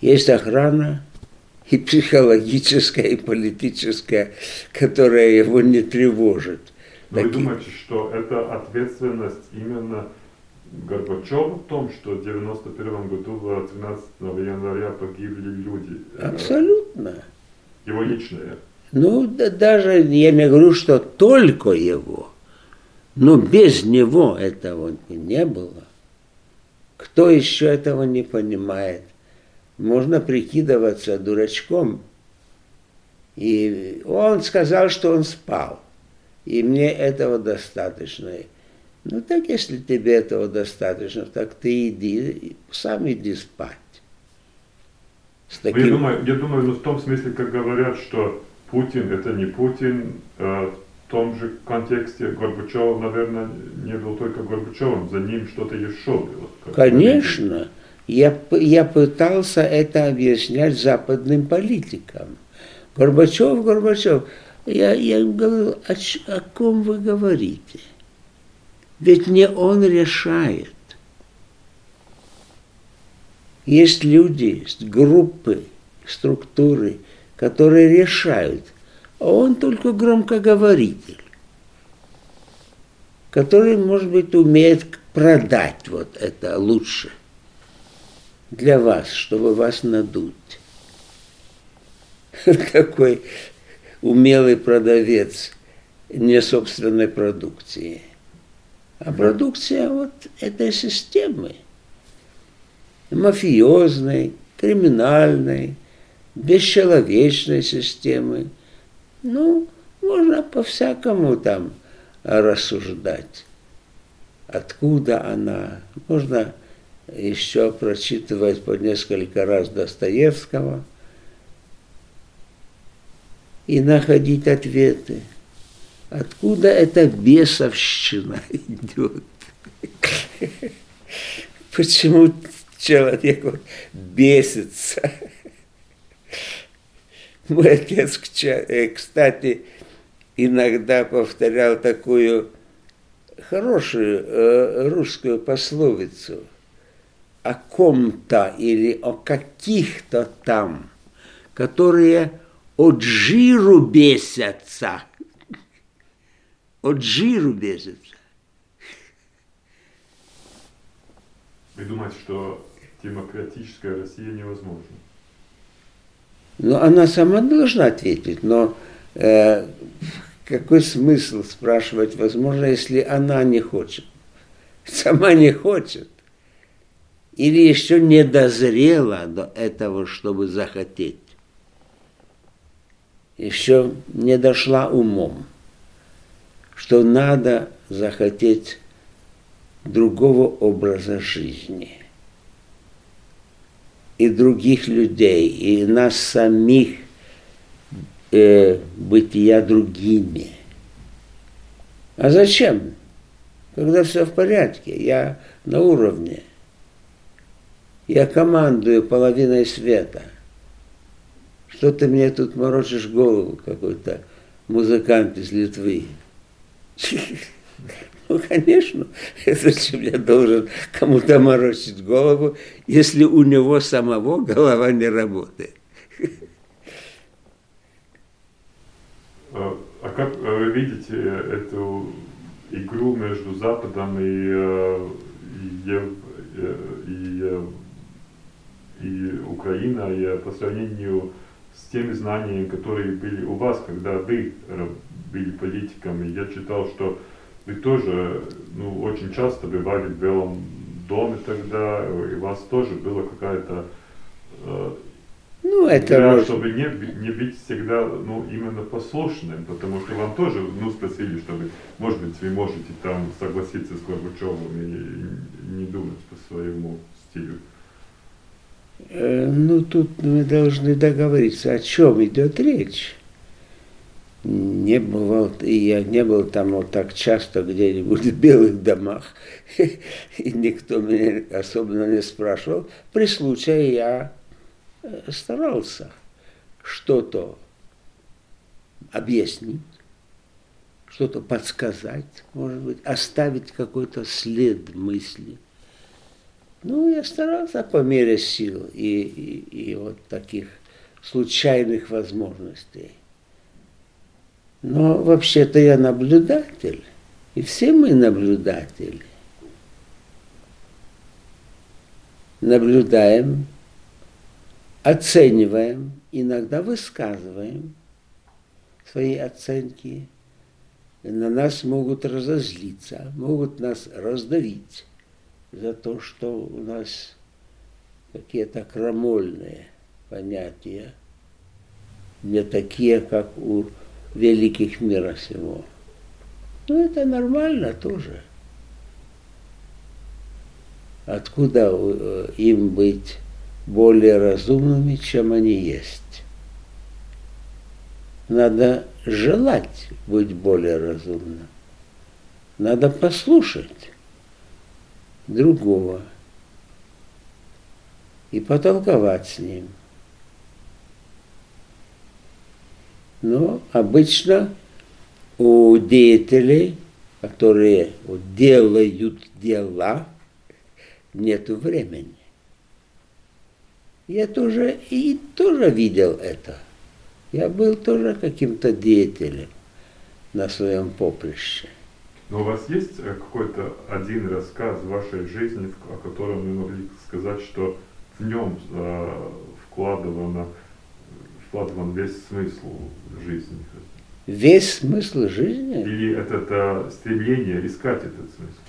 Есть охрана и психологическая, и политическая, которая его не тревожит. Но Такие... вы думаете, что это ответственность именно Горбачева в том, что в 91 году 13 января погибли люди? Абсолютно. Его личное? Ну, да, даже я не говорю, что только его, но без него этого не было. Кто еще этого не понимает? Можно прикидываться дурачком. И он сказал, что он спал. И мне этого достаточно. Ну так, если тебе этого достаточно, так ты иди, сам иди спать. С таким... Ну, я думаю, я думаю, ну, в том смысле, как говорят, что Путин это не Путин, э, в том же контексте Горбачев, наверное, не был только Горбачевым, за ним что-то еще было. Конечно. Я, я пытался это объяснять западным политикам. Горбачев, Горбачев. Я, я говорю, о, о ком вы говорите? Ведь не он решает. Есть люди, группы, структуры, которые решают, а он только громкоговоритель, который, может быть, умеет продать вот это лучше для вас, чтобы вас надуть. Такой умелый продавец не собственной продукции – а продукция вот этой системы, мафиозной, криминальной, бесчеловечной системы. Ну, можно по-всякому там рассуждать. Откуда она? Можно еще прочитывать по несколько раз Достоевского и находить ответы. Откуда эта бесовщина идет? Почему человек вот бесится? Мой отец, э, кстати, иногда повторял такую хорошую э, русскую пословицу о ком-то или о каких-то там, которые от жиру бесятся – от жиру бесится. Вы думаете, что демократическая Россия невозможна? Ну, она сама должна ответить, но э, какой смысл спрашивать, возможно, если она не хочет? Сама не хочет. Или еще не дозрела до этого, чтобы захотеть. Еще не дошла умом что надо захотеть другого образа жизни и других людей, и нас самих э, бытия другими. А зачем? Когда все в порядке, я на уровне. Я командую половиной света. Что ты мне тут морочишь голову, какой-то музыкант из Литвы? Ну, конечно, зачем я должен кому-то морочить голову, если у него самого голова не работает. А, а как вы видите эту игру между Западом и, э, и, э, и, и Украиной по сравнению с теми знаниями, которые были у вас, когда вы были политиками. Я читал, что вы тоже ну, очень часто бывали в Белом доме тогда, и у вас тоже была какая-то э, ну, это игра, может... чтобы не, не быть всегда ну, именно послушным, потому что вам тоже ну, спросили, что вы, может быть, вы можете там согласиться с Горбачевым и не думать по своему стилю. Э, ну, тут мы должны договориться, о чем идет речь не бывал, и я не был там вот так часто где-нибудь в белых домах, и никто меня особенно не спрашивал. При случае я э, старался что-то объяснить, что-то подсказать, может быть, оставить какой-то след мысли. Ну, я старался по мере сил и, и, и вот таких случайных возможностей. Но вообще-то я наблюдатель, и все мы наблюдатели. наблюдаем, оцениваем, иногда высказываем свои оценки, на нас могут разозлиться, могут нас раздавить за то, что у нас какие-то крамольные понятия, не такие, как у великих мира сего. Ну, это нормально тоже. Откуда э, им быть более разумными, чем они есть? Надо желать быть более разумным. Надо послушать другого и потолковать с ним. Но обычно у деятелей, которые делают дела, нет времени. Я тоже и тоже видел это. Я был тоже каким-то деятелем на своем поприще. Но у вас есть э, какой-то один рассказ в вашей жизни, о котором вы могли сказать, что в нем э, вкладывано, вкладыван весь смысл жизни? Весь смысл жизни? Или это, это стремление искать этот смысл?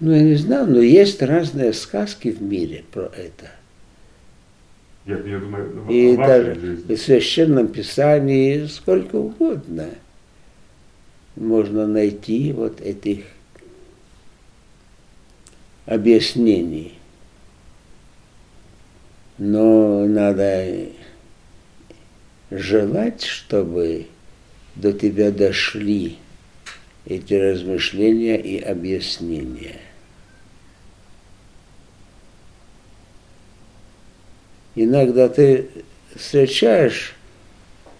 Ну, я не знаю, но есть разные сказки в мире про это. Я, я думаю, в, и даже жизни. в Священном Писании сколько угодно можно найти вот этих объяснений. Но надо желать, чтобы до тебя дошли эти размышления и объяснения. Иногда ты встречаешь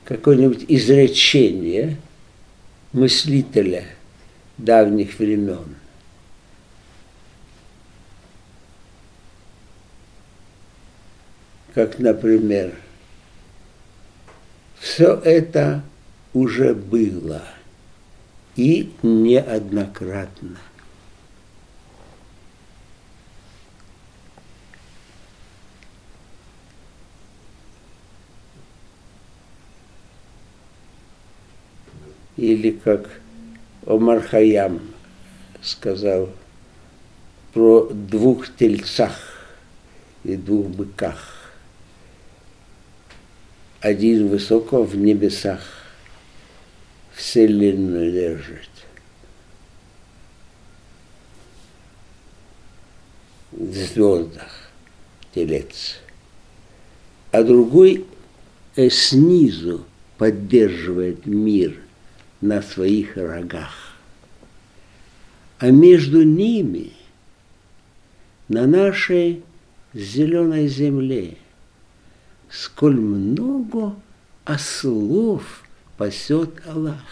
какое-нибудь изречение мыслителя давних времен. Как, например, все это уже было и неоднократно. Или как Омар Хаям сказал про двух тельцах и двух быках. Один высоко в небесах вселенную держит. В звездах телец. А другой э, снизу поддерживает мир – на своих рогах. А между ними, на нашей зеленой земле, сколь много ослов пасет Аллах.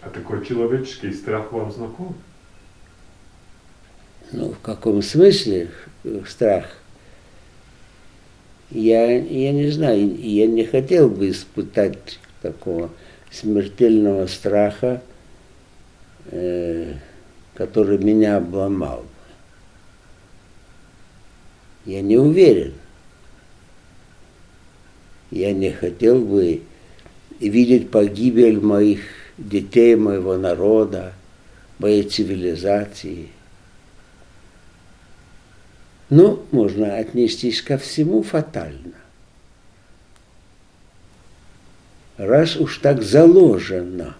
А такой человеческий страх вам знаком? Ну, в каком смысле страх? Я, я не знаю, я не хотел бы испытать такого смертельного страха, э, который меня обломал. Я не уверен. Я не хотел бы видеть погибель моих детей, моего народа, моей цивилизации – но можно отнестись ко всему фатально. Раз уж так заложено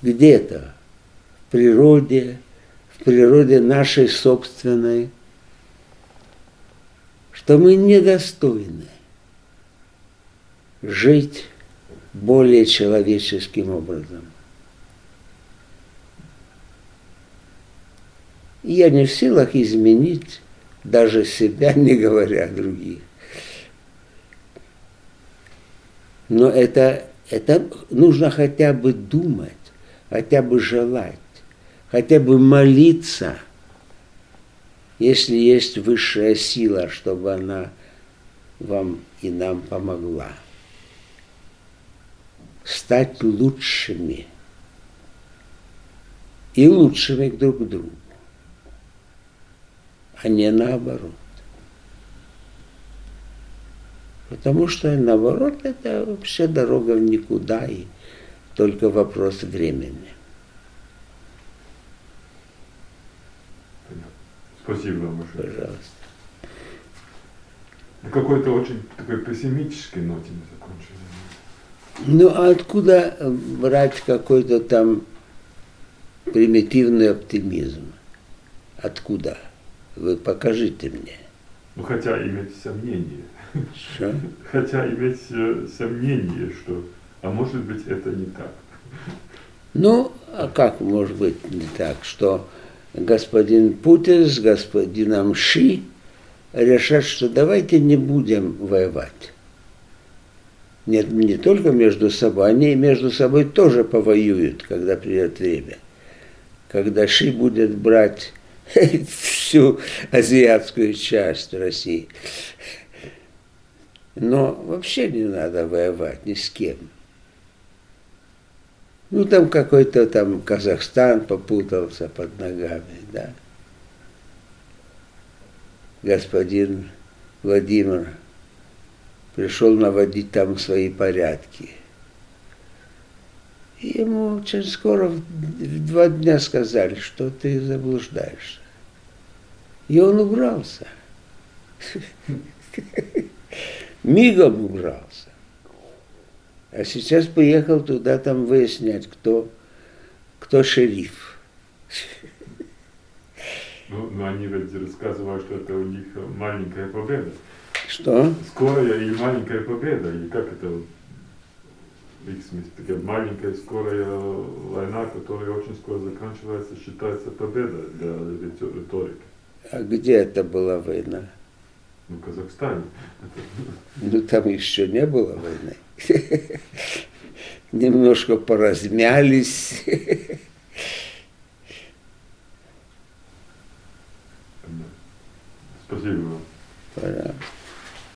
где-то в природе, в природе нашей собственной, что мы недостойны жить более человеческим образом. Я не в силах изменить даже себя, не говоря о других. Но это, это нужно хотя бы думать, хотя бы желать, хотя бы молиться, если есть высшая сила, чтобы она вам и нам помогла. Стать лучшими и лучшими друг к другу, а не наоборот. Потому что наоборот это вообще дорога в никуда и только вопрос времени. Спасибо вам большое. Пожалуйста. На какой-то очень такой пессимической ноте мы закончили. Ну а откуда брать какой-то там примитивный оптимизм? Откуда? Вы покажите мне. Ну хотя иметь сомнение. Что? Хотя иметь э, сомнение, что, а может быть это не так. Ну, а как может быть не так, что господин Путин с господином Ши решат, что давайте не будем воевать. Нет, не только между собой, они между собой тоже повоюют, когда придет время. Когда Ши будет брать всю азиатскую часть России. Но вообще не надо воевать ни с кем. Ну, там какой-то там Казахстан попутался под ногами, да. Господин Владимир пришел наводить там свои порядки. И ему очень скоро, в два дня сказали, что ты заблуждаешься. И он убрался. Мигом убрался. А сейчас поехал туда там выяснять, кто, кто шериф. Ну, но они ведь рассказывают, что это у них маленькая победа. Что? Скорая и маленькая победа. И как это их смысле? Такая маленькая скорая война, которая очень скоро заканчивается, считается победа для риторики. А где это была война? Ну, в Казахстане. Ну, там еще не было войны. Немножко поразмялись. Спасибо вам. Пожалуйста.